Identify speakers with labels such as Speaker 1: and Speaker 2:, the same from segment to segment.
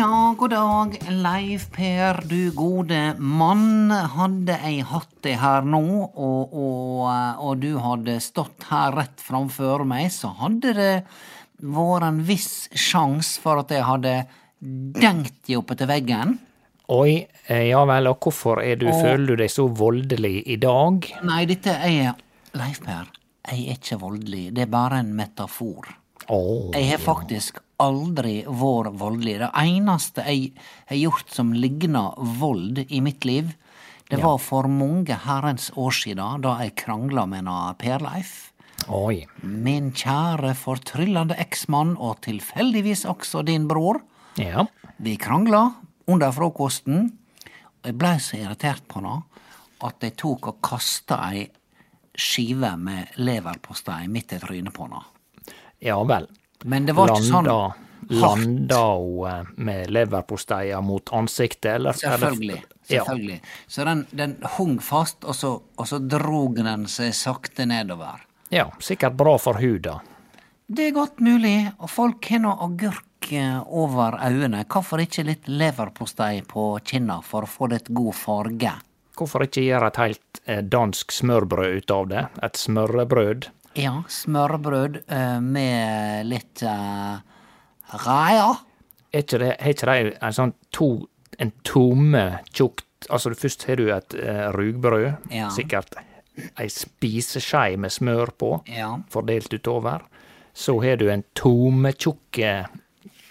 Speaker 1: Ja,
Speaker 2: god dag, Leif Per, du gode mann. Hadde jeg hatt deg her nå, og, og, og du hadde stått her rett framfor meg, så hadde det vært en viss sjanse for at jeg hadde dengt deg opp etter veggen.
Speaker 1: Oi, eh, ja vel, og hvorfor du,
Speaker 2: Og-
Speaker 1: føler du deg så voldelig i dag?
Speaker 2: Nei, dette er Leif Per, jeg er ikke voldelig. Det er bare en metafor.
Speaker 1: Åh,
Speaker 2: Jeg har faktisk aldri vært voldelig. Det eneste jeg har gjort som ligner vold i mitt liv, det var for mange herrens år siden, da jeg krangla med na Per-Leif.
Speaker 1: oi.
Speaker 2: Min kjære fortryllende eksmann, og tilfeldigvis også din bror.
Speaker 1: Ja,
Speaker 2: Vi krangla under frokosten, og jeg blei så irritert på henne at jeg tok og kasta ei skive med leverpostei midt i trynet på henne.
Speaker 1: Ja vel.
Speaker 2: Men det var ikke sånn hardt.
Speaker 1: landa hun eh, med leverposteia mot ansiktet, eller?
Speaker 2: Selvfølgelig.
Speaker 1: Ja.
Speaker 2: selvfølgelig. Så den, den hung fast, og så, og så drog den seg sakte nedover.
Speaker 1: ja, sikkert bra for huda.
Speaker 2: Det er godt mulig, og folk har nå agurk eh, over øynene. Hvorfor ikke litt leverpostei på kinna for å få det et god farge?
Speaker 1: Hvorfor ikke gjøre et helt eh, dansk smørbrød ut av det? Et smørrebrød?
Speaker 2: Ja, smørbrød eh, med litt uh, raja.
Speaker 1: Er ikke det, har ikke de en sånn to, en tomme tjukt Altså først har du et uh, rugbrød,
Speaker 2: Ja.
Speaker 1: sikkert ei spiseskje med smør på,
Speaker 2: Ja.
Speaker 1: fordelt utover. Så har du en tometjukke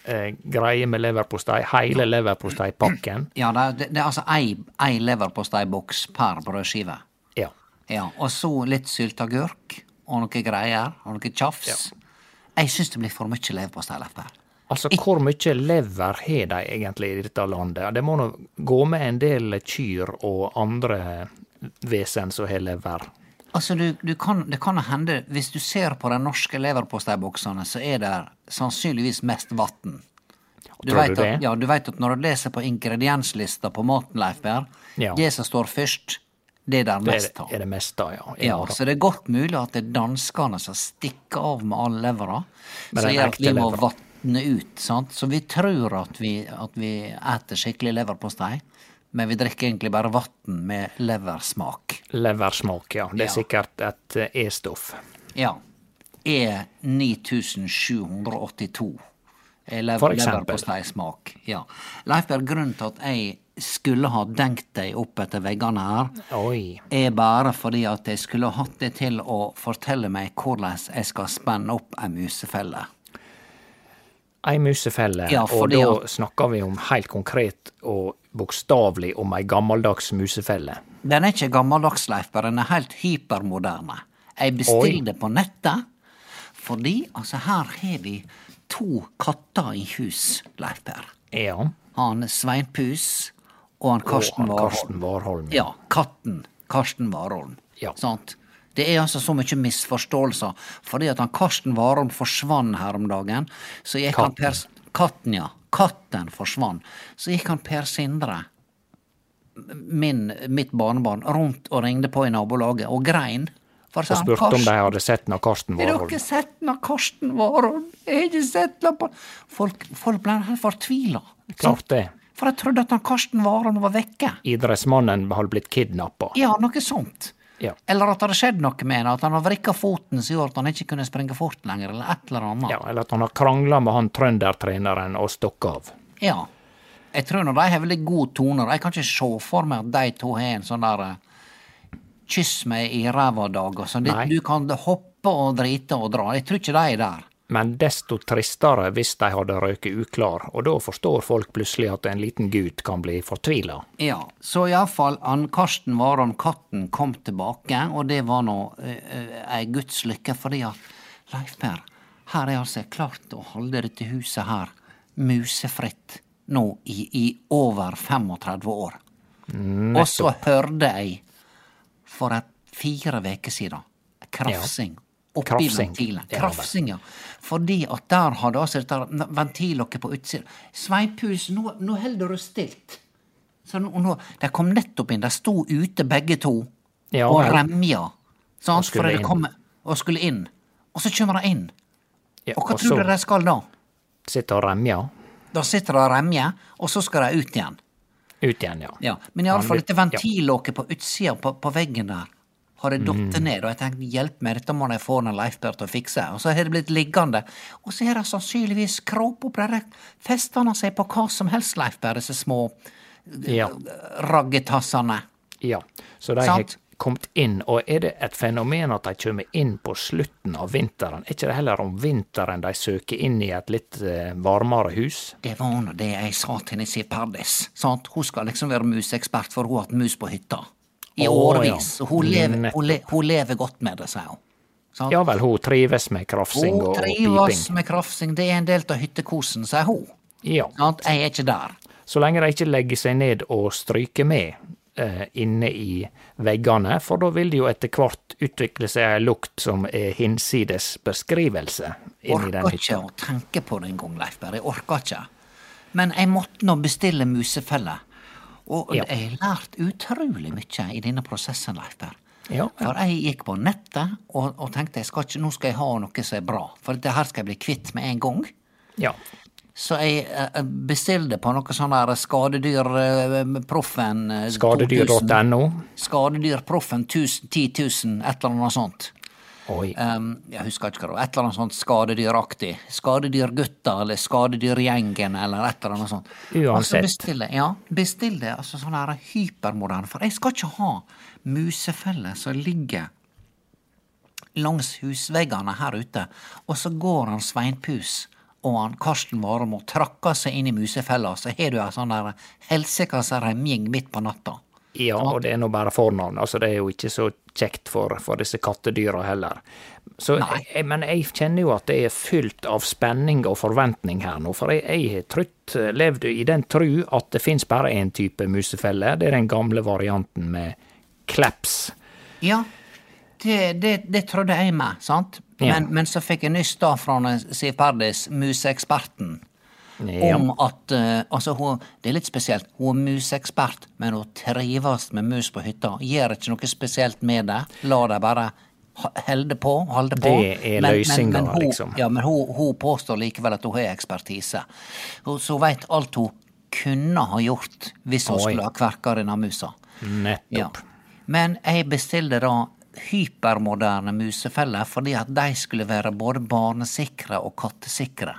Speaker 1: eh, greie med leverpostei, hele leverposteipakken.
Speaker 2: Ja, det, det, det er altså ei, ei leverposteiboks per brødskive.
Speaker 1: Ja.
Speaker 2: Ja, og så litt sylteagurk og noe greier, og noe tjafs. Jeg syns det blir for mye leverpostei, Leif Per.
Speaker 1: Altså, hvor mye lever har de egentlig i dette landet? Det må nå gå med en del kyr og andre vesen som har lever.
Speaker 2: Altså, du, du kan, det kan hende, hvis du ser på de norske leverposteiboksene, så er det sannsynligvis mest vann. Du
Speaker 1: Tror
Speaker 2: vet
Speaker 1: du det?
Speaker 2: At, ja, du vet at når du leser på ingredienslista på maten, Leif Berr,
Speaker 1: Ja.
Speaker 2: det som står først, det er der mest
Speaker 1: er,
Speaker 2: av.
Speaker 1: er det meste ja.
Speaker 2: Ja, så det er godt mulig at det er danskene som stikker av med all
Speaker 1: levra,
Speaker 2: som gjør at vi må vatne ut, sant. Så vi tror at vi, at vi eter skikkelig leverpostei, men vi drikker egentlig bare vann med leversmak.
Speaker 1: Leversmak, ja. Det er
Speaker 2: Ja.
Speaker 1: sikkert et eh, E-stoff.
Speaker 2: Ja. E E9782 er lev
Speaker 1: For eksempel.
Speaker 2: leverposteismak. Ja. Leif Berg, grunnen til at jeg skulle ha dengt deg opp etter veggene her,
Speaker 1: Oi.
Speaker 2: er bare fordi at jeg skulle hatt det til å fortelle meg hvordan jeg skal spenne opp ei musefelle.
Speaker 1: Ei musefelle,
Speaker 2: Ja,
Speaker 1: og da
Speaker 2: at-
Speaker 1: snakker vi om helt konkret og bokstavelig om ei gammeldags musefelle.
Speaker 2: Den er ikke gammeldags, Leif, bare den er helt hypermoderne. Jeg bestilte på nettet, fordi altså her har vi to katter i hus, Leif Per.
Speaker 1: Ja.
Speaker 2: Han Svein Pus og han Karsten
Speaker 1: han
Speaker 2: Warholm.
Speaker 1: Karsten Warholm, ja.
Speaker 2: Katten Karsten Warholm.
Speaker 1: Ja.
Speaker 2: Sant? Det er altså så mye misforståelser, fordi at han Karsten Warholm forsvant her om dagen. Så gikk han
Speaker 1: Katten.
Speaker 2: Per Katten, ja. Katten forsvant. Så gikk han Per Sindre, min, mitt barnebarn, rundt og ringde på i nabolaget og grein. For
Speaker 1: Og
Speaker 2: han,
Speaker 1: spurte om de hadde sett noe Karsten
Speaker 2: Har
Speaker 1: Warholm.
Speaker 2: dere sett noe Karsten Warholm? Jeg har ikke sett noe på Folk, folk ble helt fortvila.
Speaker 1: Klart det.
Speaker 2: For jeg trodde at han Karsten Warholm var vekke.
Speaker 1: Idrettsmannen hadde blitt kidnappa.
Speaker 2: Ja, noe sånt.
Speaker 1: Ja.
Speaker 2: Eller at det hadde skjedd noe med det, at han har vrikka foten som gjorde at han ikke kunne springe fort lenger, eller et eller annet.
Speaker 1: ja, eller at han har krangla med han trøndertreneren og stukket av.
Speaker 2: Ja. Jeg tror nå de har veldig god tone, jeg kan ikke se for meg at de to har en sånn der eh, kyss meg i ræva-dag og sånn. Du kan hoppe og drite og dra. Jeg tror ikke de er der.
Speaker 1: Men desto tristere hvis de hadde røket uklar, og da forstår folk plutselig at en liten gut kan bli fortvila.
Speaker 2: Ja, så iallfall han Karsten Warholm, katten, kom tilbake, og det var nå uh, ei Guds lykke, fordi at Leif Per, her er altså klart å holde dette huset her musefritt nå i, i over 35 år. Og så hørte jeg for et fire veker siden krafsing. Oppi ventilen. Krafsing, ja. Fordi at der hadde altså dette ventillokket på utsida Sveipus, nå, nå holder du stilt. Så nå, nå, de kom nettopp inn, de sto ute begge to
Speaker 1: Ja,
Speaker 2: og remja. Sant?
Speaker 1: skulle
Speaker 2: For de kom, og skulle inn. Og så kommer de inn.
Speaker 1: Ja,
Speaker 2: Og hva
Speaker 1: og
Speaker 2: tror du de skal da?
Speaker 1: sitter og remje.
Speaker 2: Da sitter de og remjer, og så skal de ut igjen.
Speaker 1: Ut igjen, ja.
Speaker 2: Ja, Men iallfall dette ventillokket på utsida på, på veggen der har det
Speaker 1: Mm.
Speaker 2: datt ned, og jeg tenkte hjelp meg, dette må de få en Leif til å fikse. Og så har det blitt liggende, og så har de sannsynligvis kråp opp der, festene han seg på hva som helst, Leif disse små
Speaker 1: Ja.
Speaker 2: raggetassene.
Speaker 1: ja. Så de har kommet inn, og er det et fenomen at de kommer inn på slutten av vinteren? Er ikke det heller om vinteren de søker inn i et litt eh, varmere hus?
Speaker 2: Det var nå det jeg sa til Nissi Pardis. Sant? Hun skal liksom være museekspert, for hun har hatt mus på hytta. I årevis. Og hun lever, hun, le, hun lever godt med det, sier hun. Sant?
Speaker 1: Ja vel, hun trives med krafsing og piping.
Speaker 2: Hun
Speaker 1: trives
Speaker 2: med krafsing, det er en del av hyttekosen, sier hun.
Speaker 1: Ja.
Speaker 2: Sant? Jeg er ikke der.
Speaker 1: Så lenge de ikke legger seg ned og stryker med eh, inne i veggene, for da vil det jo etter hvert utvikle seg ei lukt som er hinsides beskrivelse
Speaker 2: Orker ikke å tenke på det engang, Leif Berr. Jeg orker ikke. Men jeg måtte nå bestille musefelle. Og jeg har lært utrolig mye i denne prosessen, Leif.
Speaker 1: Ja, ja.
Speaker 2: For jeg gikk på nettet og, og tenkte jeg skal ikke, nå skal jeg ha noe som er bra. For dette her skal jeg bli kvitt med en gang.
Speaker 1: Ja.
Speaker 2: Så jeg eh, bestilte på noe sånn der Skadedyrproffen eh, 2000.
Speaker 1: Skadedyr.no.
Speaker 2: Skadedyrproffen 1000, 10 000, et eller annet sånt.
Speaker 1: Oi.
Speaker 2: Jeg husker ikke hva det var. Et eller annet sånt skadedyraktig. Skadedyrgutta eller Skadedyrgjengen eller et eller annet sånt.
Speaker 1: Uansett.
Speaker 2: Altså bestill det, ja, bestill det altså sånn her hypermoderne. For jeg skal ikke ha musefeller som ligger langs husveggene her ute, og så går han Sveinpus og han Karsten Warholm og trakker seg inn i musefella, så har du ei sånn der helsikas remjing midt på natta.
Speaker 1: Ja, og det er nå bare fornavn. Altså, det er jo ikke så kjekt for, for disse kattedyra heller. Så, jeg, men jeg kjenner jo at det er fylt av spenning og forventning her nå. For jeg, jeg har trutt, levd i den tru at det fins bare én type musefelle. Det er den gamle varianten med kleps.
Speaker 2: Ja, det, det, det trodde jeg med, sant?
Speaker 1: Ja.
Speaker 2: Men, men så fikk jeg nyss da fra Siv Perdis, museeksperten,
Speaker 1: Ja.
Speaker 2: om at uh, Altså, hun, det er litt spesielt. Hun er museekspert, men hun trives med mus på hytta. Gjør ikke noe spesielt med det. La dem bare holde på, holde på.
Speaker 1: Det er løsninga, liksom.
Speaker 2: Ja, men hun, hun påstår likevel at hun har ekspertise. Så hun veit alt hun kunne ha gjort hvis hun
Speaker 1: Oi.
Speaker 2: skulle ha kverka denne musa.
Speaker 1: Nettopp.
Speaker 2: Men jeg bestilte da hypermoderne musefeller fordi at de skulle være både barnesikre og kattesikre.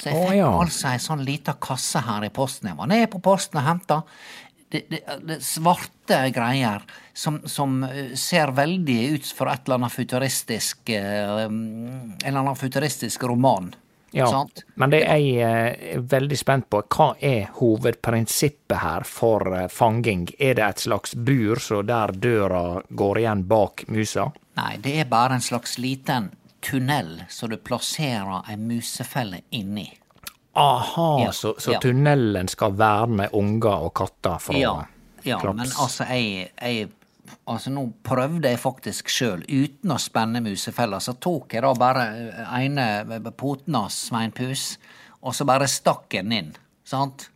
Speaker 2: Så jeg
Speaker 1: fikk
Speaker 2: fikk
Speaker 1: ja.
Speaker 2: altså ei sånn lita kasse her i posten. Jeg var nede på posten og henta. Det, det, det svarte greier som, som eh, ser veldig ut for et eller annet futuristisk eh, En eller annen futuristisk roman.
Speaker 1: Ja,
Speaker 2: Sant?
Speaker 1: men det jeg eh, er veldig spent på, hva er hovedprinsippet her for eh, fanging? Er det et slags bur så der døra går igjen bak musa?
Speaker 2: Nei, det er bare en slags liten tunnel som du plasserer ei musefelle inni.
Speaker 1: Aha,
Speaker 2: Ja,
Speaker 1: så, så
Speaker 2: ja.
Speaker 1: tunnelen skal verne unger og katter fra
Speaker 2: Ja, ja
Speaker 1: klaps?
Speaker 2: men altså, jeg, jeg Altså, nå prøvde jeg faktisk sjøl, uten å spenne musefella, så tok jeg da bare ene poten av Svein Pus, og så bare stakk jeg den inn, sant?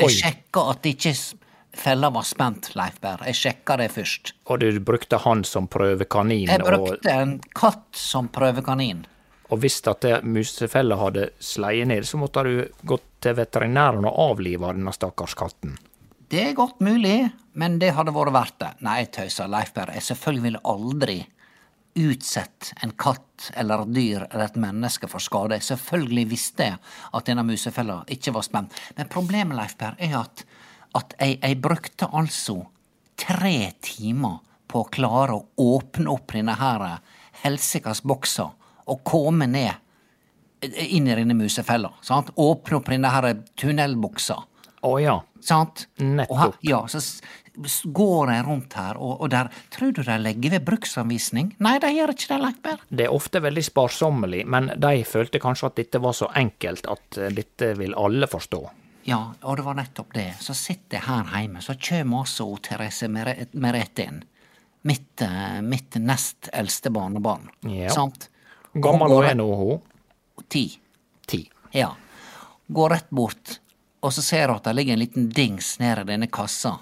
Speaker 2: Jeg sjekka at ikke s- fella var spent, Leif Berr. Jeg sjekka det først.
Speaker 1: Og du brukte han som prøvekanin,
Speaker 2: Jeg
Speaker 1: og,
Speaker 2: brukte en katt som prøvekanin.
Speaker 1: og hvis at musefella hadde sleiet ned, så måtte du gått til veterinæren og avlive denne stakkars katten.
Speaker 2: Det er godt mulig, men det hadde vært verdt det. Nei, tøyser, Leif Berr. Jeg selvfølgelig ville aldri utsett en katt eller et dyr eller et menneske for skade. Selvfølgelig visste jeg at denne musefella ikke var spent. Men problemet, Leif Berr, er at, at jeg, jeg brukte altså tre timer på å klare å åpne opp denne her helsikas boksa og komme ned inn i denne musefella. Sant? Åpne opp denne her tunnelbuksa.
Speaker 1: Å ja.
Speaker 2: Sant?
Speaker 1: Nettopp.
Speaker 2: Her, ja, så går jeg rundt her, og, og der Tror du de legger ved bruksanvisning? Nei, de gjør ikke det, Leikberg.
Speaker 1: Det er ofte veldig sparsommelig, men de følte kanskje at dette var så enkelt at eh, dette vil alle forstå.
Speaker 2: Ja, og det var nettopp det. Så sitter jeg her hjemme, så kjem altså Therese Mere- Merete inn. Mitt, eh, mitt nest eldste barnebarn.
Speaker 1: Ja.
Speaker 2: Sant?
Speaker 1: Gammel
Speaker 2: Hun
Speaker 1: er nå, hun?
Speaker 2: Ti.
Speaker 1: Ti.
Speaker 2: Ja. Går rett bort, og så ser hun at det ligger en liten dings nede i denne kassa.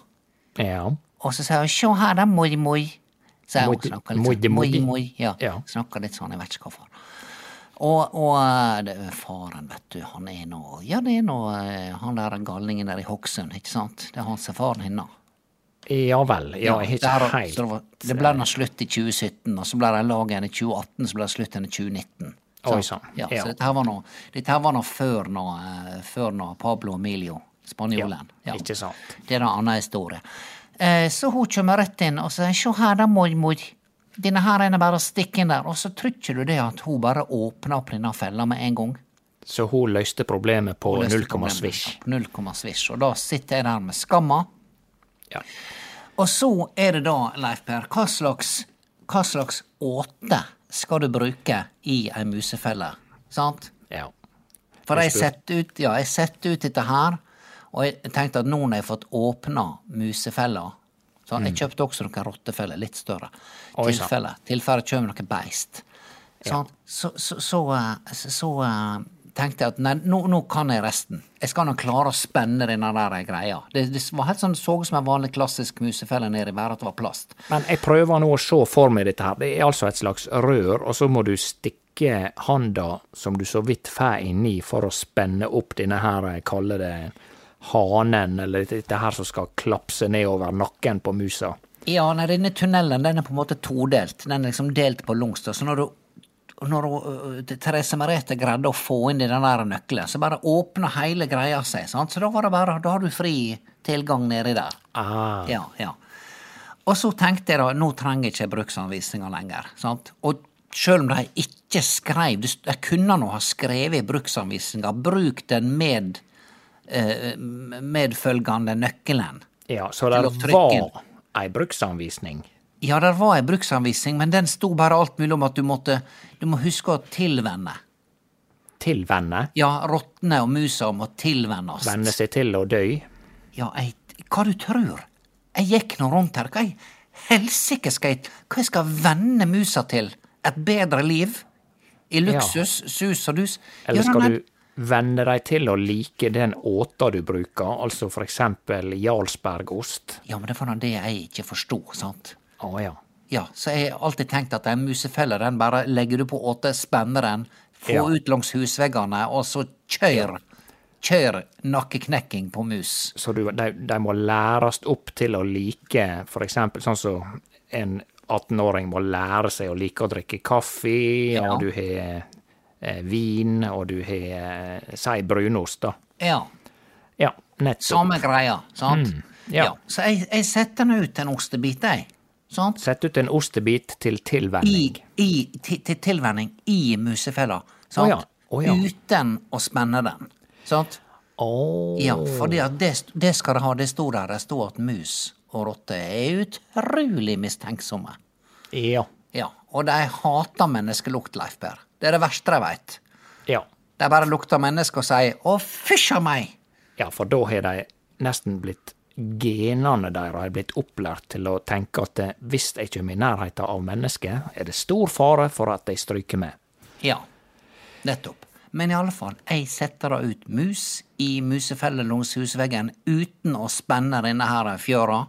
Speaker 1: Ja.
Speaker 2: Og så sier hun 'sjå her da, moi moi'. Sier hun, snakker litt sånn, moi.
Speaker 1: moi.
Speaker 2: Ja,
Speaker 1: Ja.
Speaker 2: snakker litt sånn, jeg vet ikke hvorfor. Og, og eh, det, faren, vet du, han er nå Ja, det er nå eh, han der galningen der i Hokksund, ikke sant? Det er han som er faren hennes.
Speaker 1: Ja vel. Ja, jeg
Speaker 2: ja,
Speaker 1: har ikke helt
Speaker 2: så det, var, det ble nå slutt i 2017, og så ble det lag igjen i 2018, så ble det slutt igjen i 2019.
Speaker 1: Oi,
Speaker 2: Sant?
Speaker 1: sann.
Speaker 2: Ja,
Speaker 1: Ja.
Speaker 2: Så dette her var nå, var nå før nå, eh, før nå Pablo Emilio, spanjolen.
Speaker 1: Ja, ikke sant.
Speaker 2: Det er en annen historie. Eh, så hun kommer rett inn og sier 'sjå her da, mormor'. Denne her er bare å stikke inn der. Og så tror ikke du det at hun bare åpner opp denne fella med en gang?
Speaker 1: Så hun løste problemet på null komma svisj.
Speaker 2: Null komma svisj. Og da sitter jeg der med skamma.
Speaker 1: Ja.
Speaker 2: Og så er det da, Leif Per, hva slags, hva slags åte skal du bruke i ei musefelle? Sant?
Speaker 1: ja.
Speaker 2: For jeg setter ut, ja, jeg setter ut dette her, og jeg tenkte at nå når jeg har fått åpna musefella så Jeg kjøpte også noen rottefeller, litt større.
Speaker 1: Mm. Oi.
Speaker 2: Tilfelle, tilfelle kommer noe beist. Ja. Så, så, så, eh, så, eh, tenkte jeg at nei, nå, nå kan jeg resten. Jeg skal nå klare å spenne denne der greia. Det, det var helt sånn, så ut som en vanlig klassisk musefelle nedi, bare at det var plast.
Speaker 1: Men jeg prøver nå å se for meg dette her. Det er altså et slags rør, og så må du stikke handa som du så vidt får inni for å spenne opp denne her, jeg kaller det hanen, eller dette her som skal klapse nedover nakken på musa.
Speaker 2: Ja, nei, denne tunnelen den er på en måte todelt. Den er liksom delt på langs. Så når du når hun, øh, Therese Merete greide å få inn i den der nøkkelen, så bare åpna hele greia seg. sant? Så da var det bare, da har du fri tilgang nedi der.
Speaker 1: Ah,
Speaker 2: Ja, ja. Og så tenkte jeg da, nå trenger jeg ikke bruksanvisninga lenger. sant? Og sjøl om de ikke skrev De kunne nå ha skrevet i bruksanvisninga 'bruk den med medfølgende nøkkelen'.
Speaker 1: ja, så det var ei bruksanvisning.
Speaker 2: Ja, det var ei bruksanvisning, men den sto bare alt mulig om at du måtte Du må huske å tilvenne.
Speaker 1: Tilvenne?
Speaker 2: Ja, rottene og musa må tilvennes.
Speaker 1: Venne seg til å dø.
Speaker 2: Ja, jeg, hva du tror? Jeg gikk nå rundt her. Hva i helsike skal jeg Hva jeg skal venne musa til? Et bedre liv? I luksus, sus og dus?
Speaker 1: Eller skal du venne deg til å like den åta du bruker, altså eksempel Jarlsbergost?
Speaker 2: Ja, men det var det jeg ikke forsto, sant?
Speaker 1: Å ja.
Speaker 2: Ja, så jeg har alltid tenkt at en musefelle, den bare legger du på åte, spenner den, få
Speaker 1: Ja.
Speaker 2: ut langs husveggene, og så kjør, kjør nakkeknekking på mus.
Speaker 1: Så du, de, de må læres opp til å like eksempel sånn som en 18-åring må lære seg å like å drikke kaffe,
Speaker 2: Ja.
Speaker 1: og du har vin, og du har eh, si brunost, da.
Speaker 2: Ja,
Speaker 1: Ja, nettopp.
Speaker 2: samme greia, sant?
Speaker 1: Mm, ja.
Speaker 2: Så jeg, jeg setter nå ut en ostebit, jeg. Sant?
Speaker 1: Sett ut en ostebit til
Speaker 2: I,
Speaker 1: tilvenning.
Speaker 2: i, til, til tilvenning i musefella. Sant?
Speaker 1: Oh, ja. Oh, ja.
Speaker 2: uten å spenne den. Sant?
Speaker 1: Åh.
Speaker 2: Ja, for det, det skal det ha. Det sto der. Det sto at mus og rotter er utrolig mistenksomme.
Speaker 1: Ja.
Speaker 2: Ja, og de hater menneskelukt, Leif Per. Det er det verste de veit.
Speaker 1: Ja.
Speaker 2: De bare lukter mennesker og sier 'å, fysj a meg'.
Speaker 1: Ja, for da har de nesten blitt Genene deres har blitt opplært til å tenke at eh, hvis jeg kommer i nærheten av mennesker, er det stor fare for at de stryker med.
Speaker 2: Ja, nettopp. Men i alle fall, jeg setter da ut mus i musefelle langs husveggen uten å spenne denne her fjøra.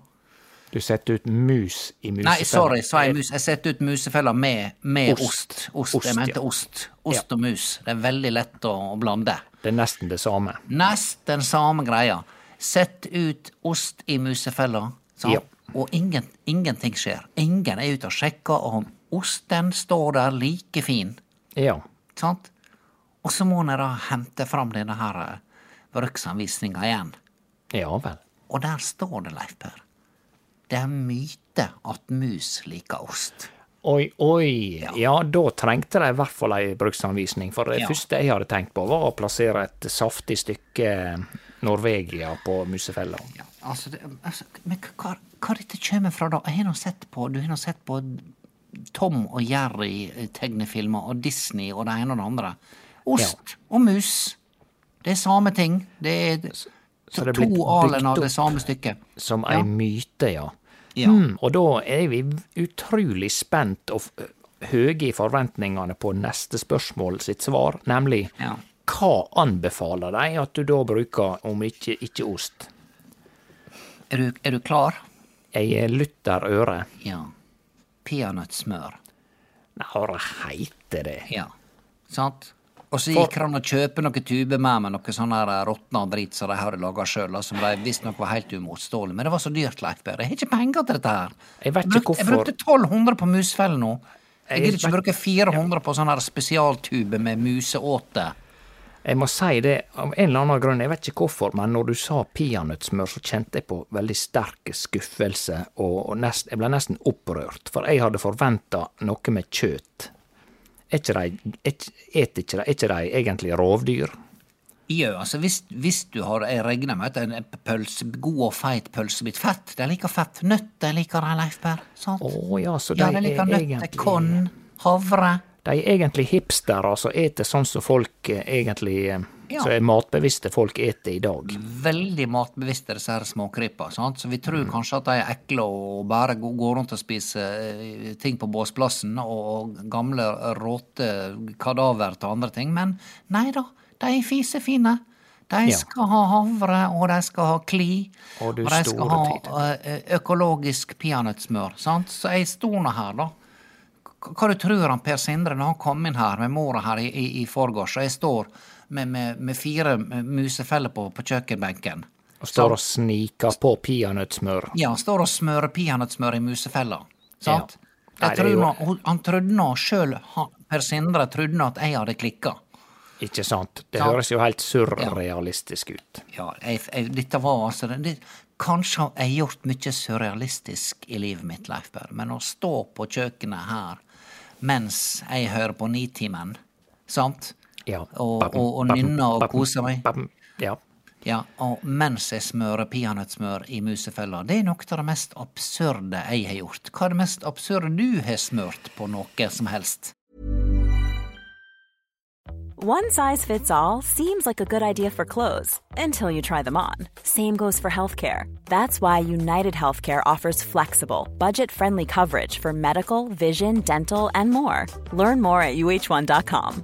Speaker 1: Du setter ut mus i musefella.
Speaker 2: Nei, sorry, sa jeg mus. Jeg setter ut musefella med, med
Speaker 1: Ost.
Speaker 2: ost. ost.
Speaker 1: Ost,
Speaker 2: Jeg mente
Speaker 1: ja.
Speaker 2: ost. Ost og mus. Det er veldig lett å, å blande.
Speaker 1: Det er nesten det samme.
Speaker 2: Nesten samme greia. Sett ut ost i musefella, sant?
Speaker 1: Ja.
Speaker 2: og ingen, ingenting skjer. Ingen er ute og sjekker om osten står der like fin.
Speaker 1: Ja.
Speaker 2: Sant? Og så må en da hente fram denne her eh, bruksanvisninga igjen.
Speaker 1: Ja vel.
Speaker 2: Og der står det, Leif Per. Det er myte at mus liker ost.
Speaker 1: Oi, oi. Ja, da trengte de i hvert fall ei bruksanvisning. For det
Speaker 2: Ja.
Speaker 1: første jeg hadde tenkt på, var å plassere et saftig stykke Norvegia på musefella.
Speaker 2: Ja, altså, det, altså Men hva, hva dette kommer fra, da? Jeg har nå sett på Du har nå sett på Tom og Jerry-tegnefilmer og Disney og det ene og det andre. Ost og mus. Det er samme ting. Det er to alen av det samme stykket.
Speaker 1: Som
Speaker 2: Ja.
Speaker 1: ei myte, ja.
Speaker 2: Ja.
Speaker 1: Mm, og da er vi utrolig spent og høye i forventningene på neste spørsmål sitt svar, nemlig
Speaker 2: Ja.
Speaker 1: hva anbefaler de at du da bruker om ikke, ikke ost?
Speaker 2: Er du, er du klar?
Speaker 1: Jeg er lytter øre.
Speaker 2: Ja. Peanøttsmør.
Speaker 1: Nei, heiter det?
Speaker 2: Ja. Sant? Og så gikk han og kjøpe noen tuber med meg, noe sånn her råtna drit som de hadde laga sjøl, som de visstnok var helt uimotståelig. Men det var så dyrt, Leif Berr. Jeg har ikke penger til dette her.
Speaker 1: Jeg vet ikke
Speaker 2: hvorfor. jeg brukte 1200 på musfell nå. Jeg gidder ikke bruke 400 på sånn spesialtube med museåte.
Speaker 1: Jeg må si det, av en eller annen grunn, jeg vet ikke hvorfor, men når du sa peanøttsmør, så kjente jeg på veldig sterk skuffelse, og nest, jeg ble nesten opprørt, for jeg hadde forventa noe med kjøtt. Er ikke de, et, et ikke de, er ikke de egentlig rovdyr?
Speaker 2: Jo, altså hvis, hvis du har Jeg regner med at en pølse, god og feit pølsebit Fett. De liker fett. Nøtter liker de, Leif Berr. Sant?
Speaker 1: Å ja, så de
Speaker 2: ja, de
Speaker 1: er
Speaker 2: liker nøtter,
Speaker 1: egentlig
Speaker 2: korn, havre.
Speaker 1: De er egentlig hipstere, som eter sånn som folk eh, egentlig eh,
Speaker 2: Ja.
Speaker 1: Så er matbevisste folk eter i dag.
Speaker 2: veldig matbevisste, disse her småkrypa. Sant? Så vi tror kanskje at de er ekle og bare gå- går rundt og spiser eh, ting på båsplassen og gamle råte kadaver til andre ting. Men nei da, de er fisefine. De
Speaker 1: Ja.
Speaker 2: skal ha havre, og de skal ha kli.
Speaker 1: Og,
Speaker 2: og de skal ha
Speaker 1: tid.
Speaker 2: eh, økologisk peanøttsmør. Så jeg sto nå her, da. Hva du tror han Per Sindre når han kom inn her med mora her i, i, i forgårs, og jeg står med, med, med fire musefeller på, på kjøkkenbenken.
Speaker 1: Og står og sniker på peanøttsmør.
Speaker 2: Ja, står og smører peanøttsmør i musefella. Sant?
Speaker 1: Ja. Nei,
Speaker 2: Jeg tror
Speaker 1: jo-
Speaker 2: han trodde nå sjøl, Per Sindre trodde nå at jeg hadde klikka.
Speaker 1: Ikke sant? Det
Speaker 2: Sant.
Speaker 1: høres jo helt surrealistisk ut.
Speaker 2: Ja, jeg, jeg, dette var altså det, det, Kanskje har jeg gjort mye surrealistisk i livet mitt, Leif Berr, men å stå på kjøkkenet her mens jeg hører på Nitimen, sant?
Speaker 1: Ja.
Speaker 2: Og, og, og nynne og kose meg.
Speaker 1: Ja.
Speaker 2: Ja, og mens jeg smører peanøttsmør i musefella. Det er noe av det mest absurde jeg har gjort. Hva er det mest absurde du har smørt på noe som helst?
Speaker 3: One size fits all seems like a good idea for clothes until you try them on. Same goes for healthcare. That's why United Healthcare offers flexible, budget friendly coverage for medical, vision, dental, and more. Learn more at uh1.com.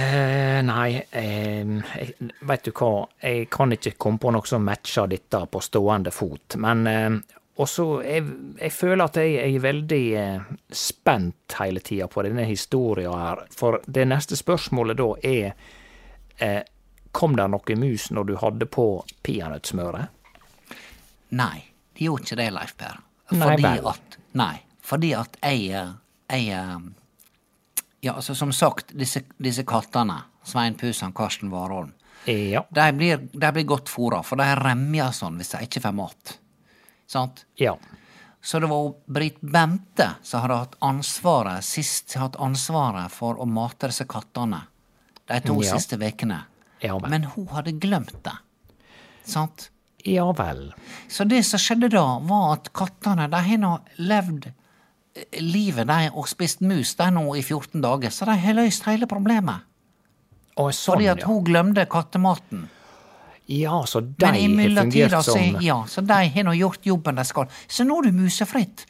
Speaker 1: Eh, nei, eh, veit vet du hva, jeg kan ikke komme på noe som matcher dette på stående fot. Men eh, også jeg, jeg føler at jeg er veldig eh, spent hele tida på denne historia her. For det neste spørsmålet da er eh, Kom det noe mus når du hadde på peanøttsmøret?
Speaker 2: Nei, de gjorde ikke det, Leif Per.
Speaker 1: Nei
Speaker 2: Fordi
Speaker 1: vel.
Speaker 2: at Nei, fordi at jeg Jeg Ja, altså, som sagt, disse, disse kattene, Svein Pusan, Karsten Warholm,
Speaker 1: Ja.
Speaker 2: de blir, de blir godt fôra, for de remjer sånn hvis de ikke får mat. Sant?
Speaker 1: ja.
Speaker 2: Så det var Britt Bente som hadde hatt ansvaret sist hatt ansvaret for å mate disse kattene de to
Speaker 1: Ja.
Speaker 2: siste ukene.
Speaker 1: Ja.
Speaker 2: Men hun hadde glemt det. Sant?
Speaker 1: Ja vel.
Speaker 2: Så det som skjedde da, var at kattene de har nå levd livet de og spist mus de nå i 14 dager, så de har løst hele problemet.
Speaker 1: Og sånn,
Speaker 2: Fordi at
Speaker 1: ja.
Speaker 2: hun glemte kattematen.
Speaker 1: Ja, så de har fungert som så,
Speaker 2: ja, så de har nå gjort jobben de skal. Så nå er det musefritt.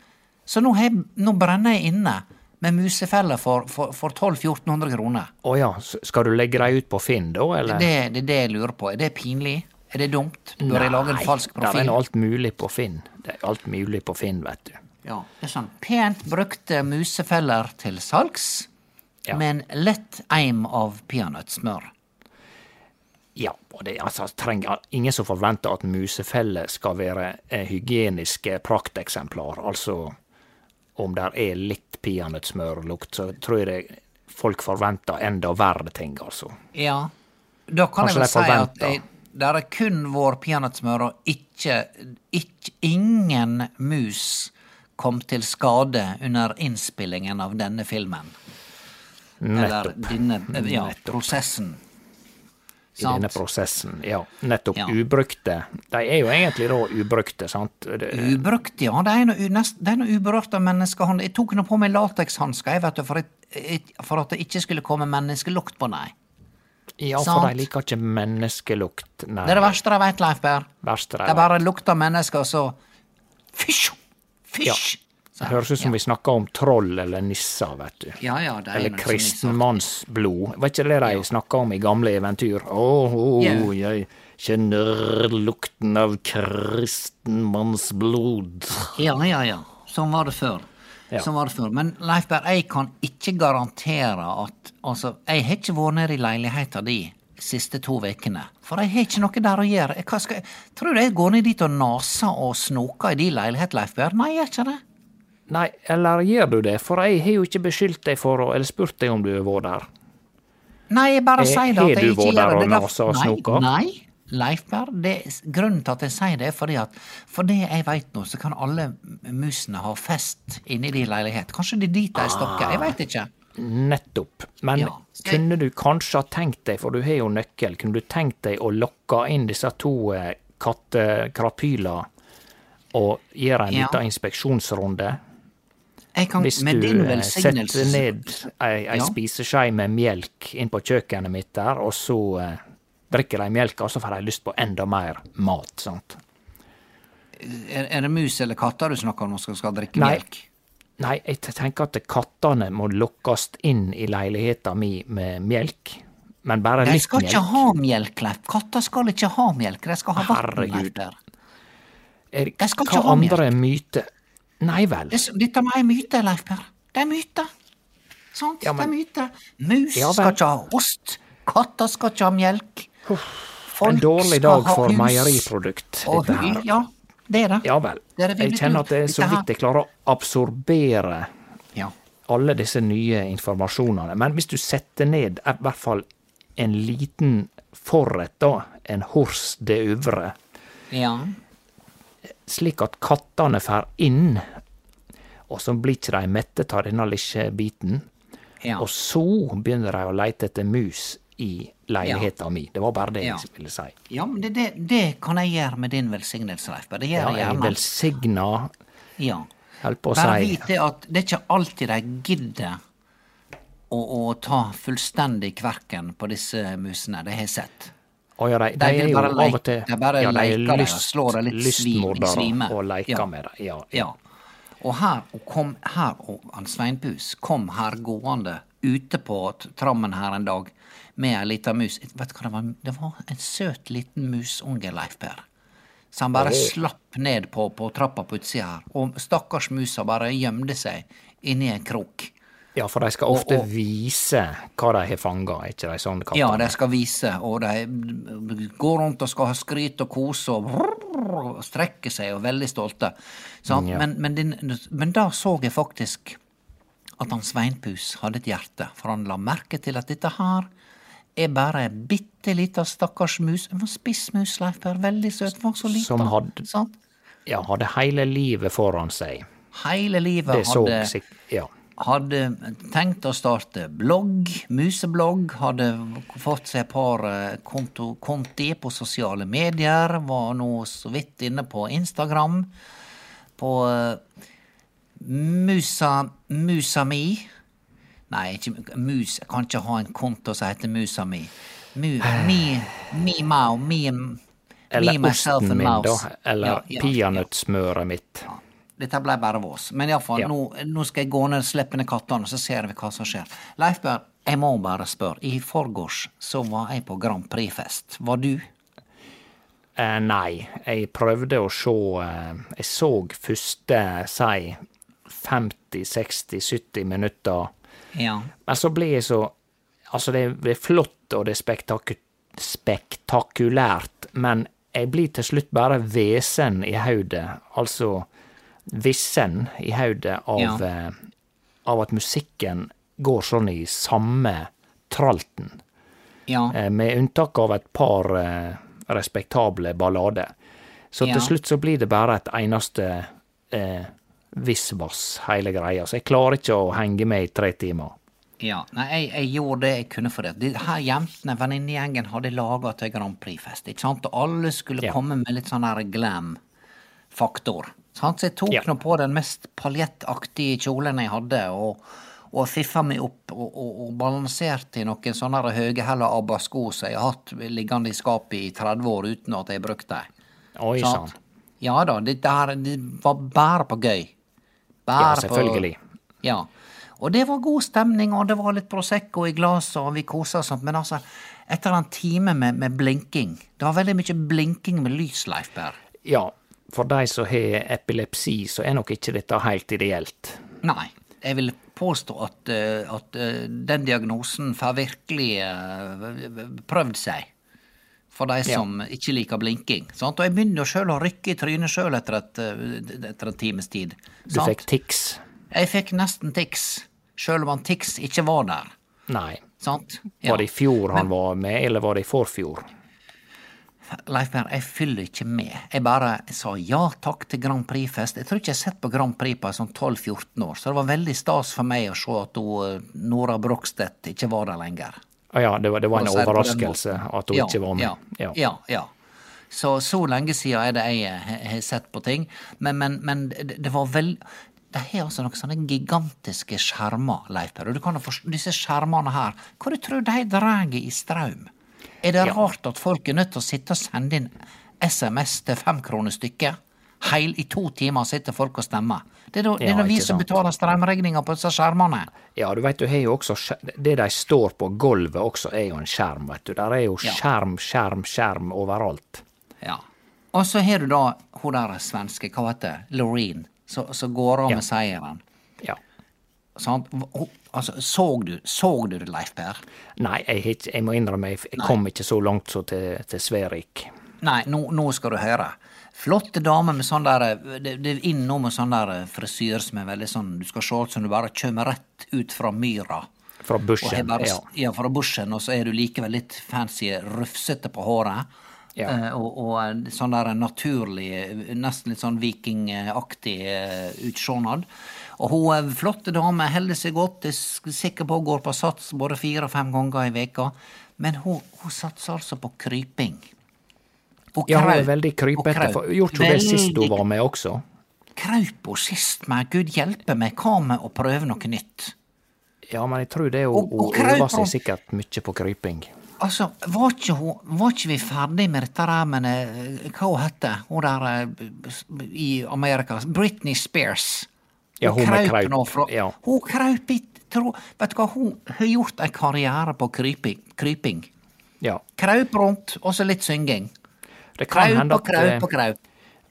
Speaker 2: Så nå, he, nå brenner jeg inne med musefeller for, for, for 1200-1400 kroner.
Speaker 1: Å ja, skal du legge dem ut på Finn da, eller?
Speaker 2: Det, det er det jeg lurer på. Er det pinlig? Er det dumt? Bør jeg lage en falsk
Speaker 1: Det er alt mulig på Finn. Det er alt mulig på Finn, vet du.
Speaker 2: Ja, det er sånn pent brukte musefeller til salgs,
Speaker 1: Ja.
Speaker 2: med en lett eim av peanøttsmør.
Speaker 1: Ja, og det altså, trenger ingen som forventer at musefeller skal være eh, hygieniske prakteksemplar. Altså, om det er litt peanøttsmørlukt, så tror jeg det, folk forventer enda verre ting, altså.
Speaker 2: Ja, da kan
Speaker 1: Kanskje
Speaker 2: jeg vel si at
Speaker 1: forventer.
Speaker 2: jeg, det er kun vår peanøttsmør, og ikke, ikke Ingen mus kom til skade under innspillingen av denne filmen. Eller
Speaker 1: Nettopp.
Speaker 2: denne ja,
Speaker 1: Nettopp.
Speaker 2: prosessen.
Speaker 1: I denne prosessen. Ja, nettopp.
Speaker 2: Ja.
Speaker 1: Ubrukte. De er jo egentlig da ubrukte, sant? Det,
Speaker 2: Ubrukt, ja. Det er noe, u- nest- er noe uberørt av menneskehånd. Jeg tok nå på meg latekshansker for, for at det ikke skulle komme menneskelukt på dem.
Speaker 1: ja,
Speaker 2: sant.
Speaker 1: for de liker ikke menneskelukt. Nei.
Speaker 2: Det er det verste de vet, Leif
Speaker 1: Berr.
Speaker 2: Det bare lukter mennesker, og så Fysj!
Speaker 1: Ja. Det høres ut som vi snakker om troll eller nisser, vet du.
Speaker 2: Ja, ja, det er
Speaker 1: Eller kristenmannsblod. Var ikke det de snakka om i gamle eventyr? Å, oh,
Speaker 2: oh, yeah.
Speaker 1: jeg kjenner lukten av kristenmannsblod.
Speaker 2: Ja, ja, ja. Sånn var det før.
Speaker 1: Ja.
Speaker 2: Sånn var det før. Men Leif Per, jeg kan ikke garantere at Altså, jeg har ikke vært nede i leiligheta di siste to ukene. For jeg har ikke noe der å gjøre. Jeg, skal, jeg, tror du jeg går ned dit og naser og snoker i din leilighet, Leif Bjørn? Nei, jeg gjør ikke det.
Speaker 1: Nei, eller gjør du det? For jeg har jo ikke beskyldt deg for å Eller spurt deg om du har vært der.
Speaker 2: Nei, jeg bare
Speaker 1: Eh,
Speaker 2: sier det
Speaker 1: har
Speaker 2: at jeg
Speaker 1: du
Speaker 2: ikke
Speaker 1: vært der
Speaker 2: gjør det.
Speaker 1: og nasa og snoka?
Speaker 2: Nei, nei. Leif Per, det, grunnen til at jeg sier det, er fordi at for det jeg veit nå, så kan alle musene ha fest inni din leilighet. Kanskje det er dit de stokker, jeg veit ikke.
Speaker 1: Nettopp. Men
Speaker 2: Ja.
Speaker 1: kunne du kanskje ha tenkt deg, for du har jo nøkkel, kunne du tenkt deg å lokke inn disse to eh, kattekrapyler og gjøre en
Speaker 2: Ja.
Speaker 1: liten inspeksjonsrunde?
Speaker 2: Kan,
Speaker 1: Hvis
Speaker 2: med
Speaker 1: du
Speaker 2: din
Speaker 1: eh,
Speaker 2: velsignelse
Speaker 1: setter ned ei, ei
Speaker 2: Ja.
Speaker 1: spiseskje med melk inn på kjøkkenet mitt der, og så eh, drikker de melka, og så får de lyst på enda mer mat, sant?
Speaker 2: er, er det mus eller katter du snakker om som skal drikke
Speaker 1: Nei.
Speaker 2: melk?
Speaker 1: Nei, jeg tenker at kattene må lokkes inn i leiligheta mi med melk, men bare litt
Speaker 2: De
Speaker 1: litt
Speaker 2: skal ikke ha melk, Leif. Katter skal ikke ha melk, de skal ha vann. Leif
Speaker 1: Herregud.
Speaker 2: Per.
Speaker 1: Er,
Speaker 2: De skal
Speaker 1: hva
Speaker 2: melk.
Speaker 1: andre myter Nei vel.
Speaker 2: Dette med ei myte, Leif Per. Det er myte. Sant?
Speaker 1: Ja, men-
Speaker 2: Det er myter. Mus
Speaker 1: Ja,
Speaker 2: skal ikke ha ost. Katter skal ikke ha melk. Folk
Speaker 1: En dårlig dag for meieriprodukt, dette her.
Speaker 2: Ja, det er det.
Speaker 1: Ja vel.
Speaker 2: Det det
Speaker 1: Jeg kjenner at det er så vidt jeg klarer å absorbere
Speaker 2: Ja.
Speaker 1: alle disse nye informasjonene. Men hvis du setter ned i hvert fall en liten forrett, da, en hors de øvre,
Speaker 2: ja.
Speaker 1: slik at kattene får inn, og så blir ikke de mette av denne lille biten,
Speaker 2: ja.
Speaker 1: og så begynner de å leite etter mus i leiligheta mi. Det var bare det
Speaker 2: Ja.
Speaker 1: jeg ville si.
Speaker 2: Ja, men det, det, det kan jeg gjøre med din velsignelse, Leif. Det gjør
Speaker 1: Ja,
Speaker 2: jeg
Speaker 1: er
Speaker 2: gjerne.
Speaker 1: velsigna,
Speaker 2: Ja.
Speaker 1: holdt på å
Speaker 2: Bare
Speaker 1: si.
Speaker 2: vit det at det er ikke alltid de gidder å, å ta fullstendig kverken på disse musene. Det har jeg sett.
Speaker 1: Å ja, de, de,
Speaker 2: De
Speaker 1: er jo
Speaker 2: bare
Speaker 1: av og til
Speaker 2: de bare
Speaker 1: ja, er
Speaker 2: leker det og slår det litt
Speaker 1: lystmordere
Speaker 2: svime.
Speaker 1: og leker
Speaker 2: Ja.
Speaker 1: med det. Ja,
Speaker 2: Ja. Og her, og kom her, og han Sveinpus kom her gående ute på trammen her en dag med ei lita mus. Vet du hva det var? Det var en søt liten musunge, Leif Per. Så han bare slapp ned på, på trappa på utsida her. Og stakkars musa bare gjemte seg inni en krok.
Speaker 1: Ja, for de skal ofte
Speaker 2: Og- og-
Speaker 1: vise hva de har fanga, ikke de sånne kattene?
Speaker 2: Ja, de skal vise, og de går rundt og skal ha skryt og kose og, og strekke seg og er veldig stolte. Sant?
Speaker 1: Ja.
Speaker 2: Men, men, din, men da så jeg faktisk at han Sveinpus hadde et hjerte, for han la merke til at dette her er bare ei bitte lita stakkars mus. En spissmus, Leif Per, veldig søt, var så lita.
Speaker 1: Som hadde-
Speaker 2: sant?
Speaker 1: Ja, hadde hele livet foran seg.
Speaker 2: Hele livet
Speaker 1: Det så
Speaker 2: hadde
Speaker 1: sik... Ja.
Speaker 2: hadde tenkt å starte blogg, museblogg, hadde fått seg et par eh, konto, konti på sosiale medier, var nå så vidt inne på Instagram, på uh, Musa, musa mi. Nei, ikke mus, jeg kan ikke ha en konto som heter Musa mi. Mu, mi, mi mau, mi,
Speaker 1: Eller
Speaker 2: me, myself
Speaker 1: osten min, da.
Speaker 2: mouse.
Speaker 1: Eller
Speaker 2: Ja, ja, ja.
Speaker 1: mitt. mitt.
Speaker 2: Dette ble bare vås. Men iallfall,
Speaker 1: Ja.
Speaker 2: nå, nå skal jeg gå ned og slippe ned kattene, så ser vi hva som skjer. Leifberg, jeg må bare spørre. I forgårs så var jeg på Grand Prix-fest. Var du?
Speaker 1: Eh, nei, jeg prøvde å se eh, Jeg så første, si, 50-60-70 minutter.
Speaker 2: Ja.
Speaker 1: Men så blir jeg så Altså, det er, flott og det er spektaku spektakulært, men jeg blir til slutt bare vesen i hodet. Altså vissen i hodet av,
Speaker 2: Ja.
Speaker 1: eh, av at musikken går sånn i samme tralten.
Speaker 2: Ja.
Speaker 1: Eh, med unntak av et par eh, respektable ballader. Så til slutt så blir det bare et eneste eh, visvas, hele greia. Så jeg klarer ikke å henge med i tre timer.
Speaker 2: ja. Nei, jeg, jeg gjorde det jeg kunne for det. De her jentene, venninnegjengen, hadde laga til Grand Prix-fest, ikke sant? Og alle skulle
Speaker 1: Ja.
Speaker 2: komme med litt sånn her glam-faktor. Så jeg tok
Speaker 1: Ja.
Speaker 2: nå på den mest paljettaktige kjolen jeg hadde, og, og fiffa meg opp og, og, og balanserte i noen sånne høyhæla ABBA-sko som jeg har hatt liggende i skapet i 30 år uten at jeg brukte dem.
Speaker 1: Oi sann.
Speaker 2: Sant? Ja da, det, der, det var bare på gøy. Bare
Speaker 1: Ja, selvfølgelig.
Speaker 2: På, ja. Og det var god stemning, og det var litt Prosecco i glasset, og vi kosa oss sånn, men altså, etter en time med, med blinking Det var veldig mye blinking med lys, Leif Berr.
Speaker 1: Ja, for de som har epilepsi, så er nok ikke dette helt ideelt.
Speaker 2: Nei. Jeg vil påstå at, eh, at eh, den diagnosen får virkelig eh, prøvd seg. For de som ikke liker blinking. Sant? Og jeg begynner jo sjøl å rykke i trynet sjøl etter, et, eh, etter en times tid.
Speaker 1: Du fikk tics.
Speaker 2: Jeg fikk nesten tics, sjøl om han tics ikke var der.
Speaker 1: Nei.
Speaker 2: Sant?
Speaker 1: Var det i fjor han var med, eller var det i forfjor?
Speaker 2: Leif Berr, jeg fyller ikke med. Jeg bare sa ja takk til Grand Prix-fest. Jeg tror ikke jeg har sett på Grand Prix på sånn 12-14 år, så det var veldig stas for meg å se at eh, Nora Brogstedt ikke var der lenger.
Speaker 1: Å ja, det var, det var en overraskelse at hun
Speaker 2: Ja,
Speaker 1: ikke var med.
Speaker 2: Ja, ja. ja. Så så lenge siden er det jeg eh, har sett på ting. Men, men, men det, var vel De har altså noen sånne gigantiske skjermer, Leif Per. Og du kan disse skjermene her, hva du tror de drar i strøm? Er det rart at folk er nødt til å sitte og sende inn SMS til fem kroner stykket? Heil i to timer sitter folk og stemmer. Det er da, det er da vi som
Speaker 1: sant.
Speaker 2: betaler strømregninga på disse skjermene.
Speaker 1: Ja, du vet, du har jo også Det de står på gulvet også, er jo en skjerm, vet du. Der er jo
Speaker 2: Ja.
Speaker 1: skjerm, skjerm, skjerm overalt.
Speaker 2: Ja. Og så har du da hun der svenske, hva heter det, Loreen, som går av
Speaker 1: Ja.
Speaker 2: med seieren.
Speaker 1: Ja.
Speaker 2: Sant? Altså, så du, du det, Leif Per?
Speaker 1: Nei, jeg, jeg må innrømme, jeg, jeg kom ikke så langt så til, til Sverik.
Speaker 2: Nei, nå, nå skal du høre. Flotte damer med sånn der Det, det er inn nå med sånn der frisyr som er veldig sånn Du skal se ut som du bare kommer rett ut fra myra.
Speaker 1: Fra bushen.
Speaker 2: bare,
Speaker 1: Ja.
Speaker 2: ja, fra bushen, og så er du likevel litt fancy, rufsete på håret.
Speaker 1: Ja.
Speaker 2: Uh, og, og sånn der naturlig, eh, nesten litt sånn vikingaktig uh, utsjånad. Og hun flotte dame, holder seg godt, er sikker på går på sats både fire og fem ganger i veka. Men hun, hun satser altså på kryping. Hun
Speaker 1: ja, hun er veldig
Speaker 2: hun
Speaker 1: krypete.
Speaker 2: kraup
Speaker 1: Gjorde hun det sist hun var med også?
Speaker 2: Kraup hun sist med Gud hjelpe meg, hva med å prøve noe nytt?
Speaker 1: Ja, men jeg tror det hun,
Speaker 2: Og- og
Speaker 1: hun
Speaker 2: kraup
Speaker 1: øver seg sikkert mye på kryping.
Speaker 2: Altså, var ikke, hun, var ikke vi ferdig med dette der med eh, Hva hun hette hun der eh, i Amerika? Britney Spears.
Speaker 1: Ja, hun med kraup,
Speaker 2: nå fra-
Speaker 1: ja.
Speaker 2: Hun kraup i tro, Vet du hva, hun har gjort en karriere på kryping. kryping.
Speaker 1: Ja.
Speaker 2: Kraup rundt, og så litt synging.
Speaker 1: Det kan hende at,
Speaker 2: kraup
Speaker 1: eh,
Speaker 2: og kraup.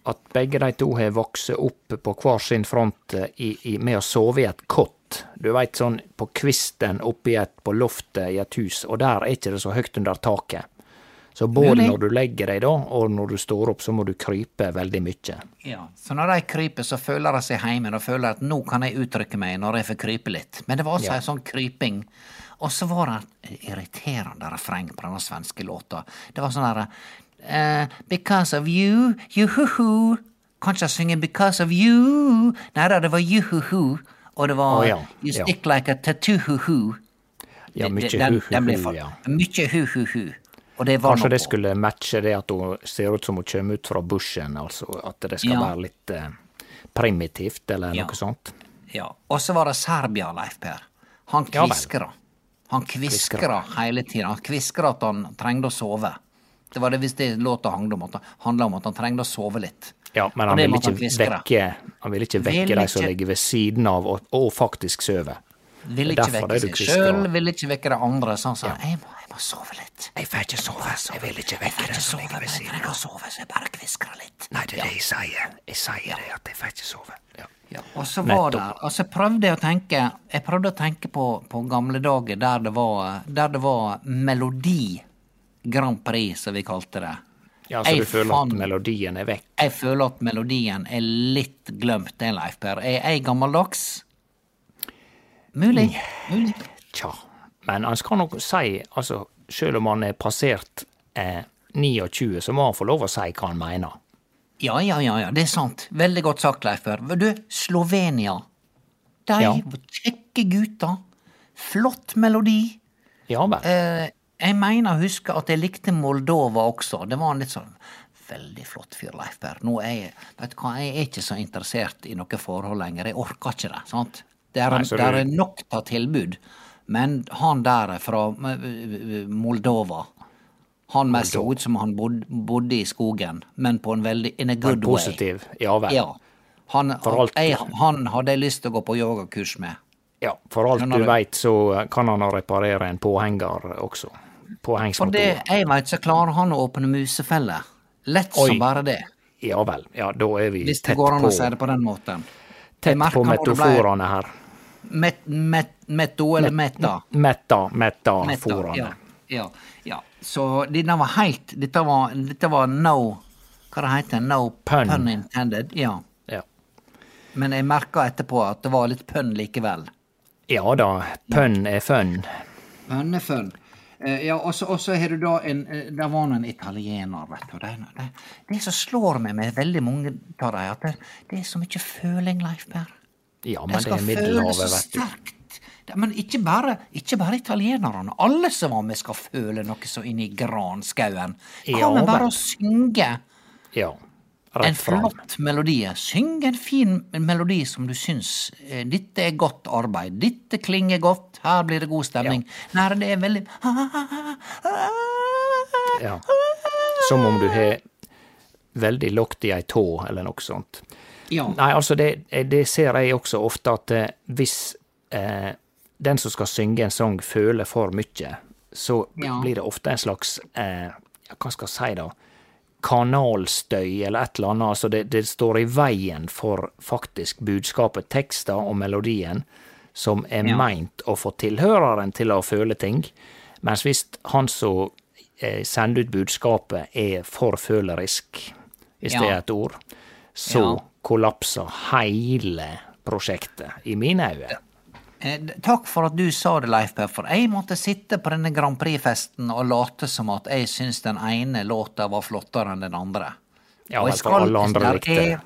Speaker 1: at begge de to har vokst opp på hver sin front eh, i, i, med å sove i et kott. Du veit sånn på kvisten oppi et, på loftet i et hus, og der er ikke det så høyt under taket. Så både når du legger deg da, og når du står opp, så må du krype veldig mye.
Speaker 2: Ja, så når de kryper, så føler de seg hjemme, og føler at nå kan jeg uttrykke meg når jeg får krype litt. Men det var altså
Speaker 1: Ja.
Speaker 2: ei sånn kryping. Og så var det et irriterende refreng på denne svenske låta. Det var sånn derre eh, Because of you, juhuhu. Kan ikke jeg synge Because of you? Nei da, det var juhuhu. Og det var
Speaker 1: oh, ja,
Speaker 2: You
Speaker 1: ja.
Speaker 2: stick like a tattoo-hu-hu.
Speaker 1: Ja, mye hu-hu-hu, ja.
Speaker 2: Mye hu-hu-hu. Og det var
Speaker 1: Kanskje det skulle matche det at hun ser ut som hun kommer ut fra bushen, altså at det skal
Speaker 2: Ja.
Speaker 1: være litt uh, primitivt, eller
Speaker 2: Ja.
Speaker 1: noe sånt.
Speaker 2: Ja. Og så var det Serbia, Leif Per. Han
Speaker 1: Ja
Speaker 2: kviskra. Han kviskra hele tida. Han kviskra at han trengte å sove. Det var det hvis det låta handla om, om at han trengte å sove litt.
Speaker 1: Ja, men han
Speaker 2: det
Speaker 1: vil ikke vil ikke vekke de som ligger ved siden av og, og faktisk sover. Vil
Speaker 2: ikke vekke seg sjøl, vil ikke vekke de andre. Så han sa jeg, må, jeg må sove litt.
Speaker 1: Jeg får ikke sove, jeg vil ikke
Speaker 2: vekke deg som ligger ved siden av. jeg trenger å sove, så jeg bare kviskrer litt.
Speaker 1: Nei, det er det jeg sier. Jeg sier det, at jeg får ikke sove. Ja.
Speaker 2: Ja, og så var det, og så prøvde jeg å tenke Jeg prøvde å tenke på, på gamle dager der det var, der det var Melodi Grand Prix, som vi kalte det.
Speaker 1: Ja, så
Speaker 2: Jeg
Speaker 1: du føler
Speaker 2: fan...
Speaker 1: at melodien er vekk?
Speaker 2: Jeg føler at melodien er litt glemt, det, Leif Per. Er jeg gammeldags? Mulig. Mulig.
Speaker 1: Tja. Men han skal nok si, altså, selv om han er passert eh, 29, så må han få lov å si hva han mener.
Speaker 2: Ja, ja, ja, ja, det er sant. Veldig godt sagt, Leif Per. Du, Slovenia. De
Speaker 1: Ja.
Speaker 2: kjekke gutter. Flott melodi.
Speaker 1: Ja vel.
Speaker 2: Eh, jeg mener å huske at jeg likte Moldova også. Det var en litt sånn veldig flott fyr, Leif Berr. Nå er jeg, vet du hva, jeg er ikke så interessert i noe forhold lenger. Jeg orker ikke det. sant? Det er,
Speaker 1: Nei,
Speaker 2: det
Speaker 1: du-
Speaker 2: er nok av tilbud. Men han der er fra eh, Moldova Han mest så ut som han bod, bodde i skogen, men på en veldig in a good way.
Speaker 1: positiv Ja vel.
Speaker 2: Ja. Han,
Speaker 1: alt-
Speaker 2: jeg, han hadde jeg lyst til å gå på yogakurs med.
Speaker 1: Ja, for alt du
Speaker 2: du?
Speaker 1: veit, så kan han reparere en påhenger også.
Speaker 2: For det
Speaker 1: Påhengsmotor.
Speaker 2: jeg veit, så klarer han å åpne musefeller. Lett
Speaker 1: Oi.
Speaker 2: som bare det.
Speaker 1: Ja vel. Ja, da er vi
Speaker 2: Hvis det
Speaker 1: tett
Speaker 2: går an
Speaker 1: på,
Speaker 2: å si det på den måten.
Speaker 1: tett på
Speaker 2: det
Speaker 1: metaforene her.
Speaker 2: Met, met, metto eller metta?
Speaker 1: Metta, metaforene.
Speaker 2: ja, ja, ja. Så denne var helt Dette var, dette var no Hva det heter No
Speaker 1: Pun.
Speaker 2: intended. Ja.
Speaker 1: Ja.
Speaker 2: Men jeg merka etterpå at det var litt pønn likevel.
Speaker 1: ja da, pønn er fun.
Speaker 2: er Eh, ja, og så har du da en eh, Der var nå en italiener, vet du. Det, det, det som slår meg med veldig mange av dem, at det, det er så mye føling, Leif Per.
Speaker 1: Ja, men det
Speaker 2: skal
Speaker 1: er
Speaker 2: føle
Speaker 1: Middelhavet, vet du.
Speaker 2: sterkt. Det- Men ikke bare, ikke bare italienerne. Alle som var med, skal føle noe så inni i granskauen.
Speaker 1: Ja,
Speaker 2: vi bare å synge
Speaker 1: Ja.
Speaker 2: En flott melodi? Syng en fin melodi som du syns eh, Dette er godt arbeid. Dette klinger godt. Her blir det god stemning. Nei, det er veldig
Speaker 1: Ja. Som om du har veldig lågt i ei tå, eller noe sånt.
Speaker 2: Ja.
Speaker 1: Nei, altså, det, det ser jeg også ofte, at eh, hvis eh, den som skal synge en sang, føler for mye, så
Speaker 2: Ja.
Speaker 1: blir det ofte en slags eh, Hva skal jeg si, da? Kanalstøy, eller et eller annet. Altså, det, det står i veien for faktisk budskapet, tekster og melodien, som er
Speaker 2: Ja.
Speaker 1: meint å få tilhøreren til å føle ting. Mens hvis han som eh, sender ut budskapet, er for følerisk, hvis
Speaker 2: Ja.
Speaker 1: det er et ord, så
Speaker 2: Ja.
Speaker 1: kollapser hele prosjektet, i mine øyne.
Speaker 2: Eh, Takk for at du sa det, Leif Per, for jeg måtte sitte på denne Grand Prix-festen og late som at jeg syns den ene låta var flottere enn den andre.
Speaker 1: Ja,
Speaker 2: Og jeg
Speaker 1: for
Speaker 2: skal-
Speaker 1: alle andre likte det.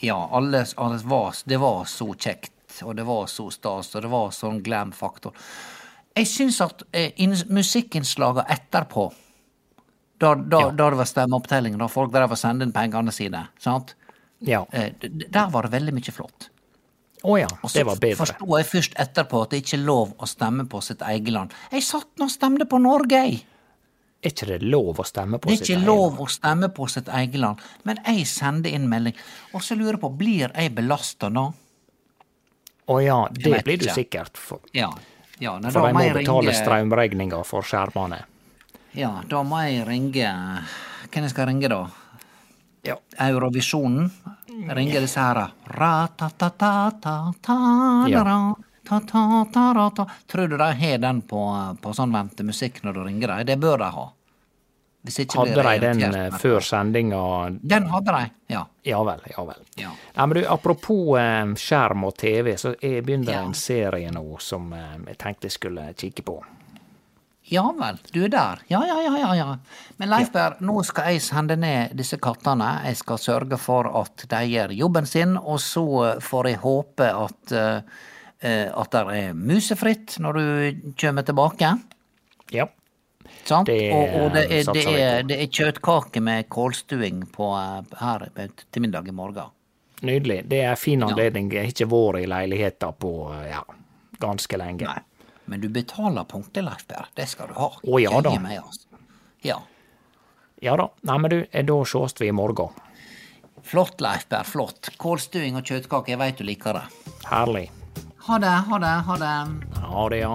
Speaker 2: Ja, alle, alle var, det var så kjekt, og det var så stas, og det var sånn glam-faktor. Jeg syns at eh, inn- musikkinnslaga etterpå, da, da,
Speaker 1: Ja.
Speaker 2: da det var stemmeopptelling, da folk drev og sendte inn pengene sine, sant?
Speaker 1: Ja.
Speaker 2: Eh, der var det veldig mye flott.
Speaker 1: Å ja,
Speaker 2: Og så
Speaker 1: det var bedre.
Speaker 2: forsto jeg først etterpå at det ikke er lov å stemme på sitt eget land. Jeg satt nå og stemte på Norge, jeg!
Speaker 1: Er ikke det lov å stemme på sitt eget land?
Speaker 2: Det er ikke lov å stemme på sitt eget land. Men jeg sender inn melding, og så lurer jeg på, blir jeg belasta da?
Speaker 1: Å ja, det blir du
Speaker 2: ikke.
Speaker 1: sikkert. For,
Speaker 2: Ja. ja nei,
Speaker 1: for de må
Speaker 2: jeg
Speaker 1: betale
Speaker 2: ringe-
Speaker 1: strømregninga for skjermene.
Speaker 2: Ja, da må jeg ringe Hvem jeg skal ringe, da?
Speaker 1: Ja.
Speaker 2: Eurovisjonen ringer disse her. Tror du de har den på, på sånn ventemusikk når du ringer dem? Det bør de ha.
Speaker 1: Hadde de den eh, før sendinga?
Speaker 2: Den hadde de, ja.
Speaker 1: Ja vel, ja vel.
Speaker 2: Ja.
Speaker 1: Nei, men du, apropos eh, skjerm og TV, så jeg begynner
Speaker 2: Ja.
Speaker 1: en serie nå som eh, jeg tenkte jeg skulle kikke på.
Speaker 2: Ja vel, du er der. Ja, ja, ja, ja. ja. Men Leifberg, nå skal jeg sende ned disse kattene. Jeg skal sørge for at de gjør jobben sin, og så får jeg håpe at eh, eh, at det er musefritt når du kommer tilbake.
Speaker 1: Ja.
Speaker 2: Sant?
Speaker 1: Det
Speaker 2: og, og det, er, det, er, det er kjøttkake med kålstuing på, eh, her til middag i morgen.
Speaker 1: Nydelig. Det er en fin anledning. Jeg har ikke vært i leiligheta på ja, ganske lenge.
Speaker 2: Nei. Men du betaler punktlig, Leif Berr. Det skal du ha.
Speaker 1: Å, ja da.
Speaker 2: Meg, altså. Ja.
Speaker 1: Ja da. Nei, men du, eh, da sees vi i morgen.
Speaker 2: Flott, Leif Berr. Flott. Kålstuing og kjøttkake, jeg veit du liker det.
Speaker 1: Herlig.
Speaker 2: Ha det, ha det, ha det.
Speaker 1: Ha det, ja.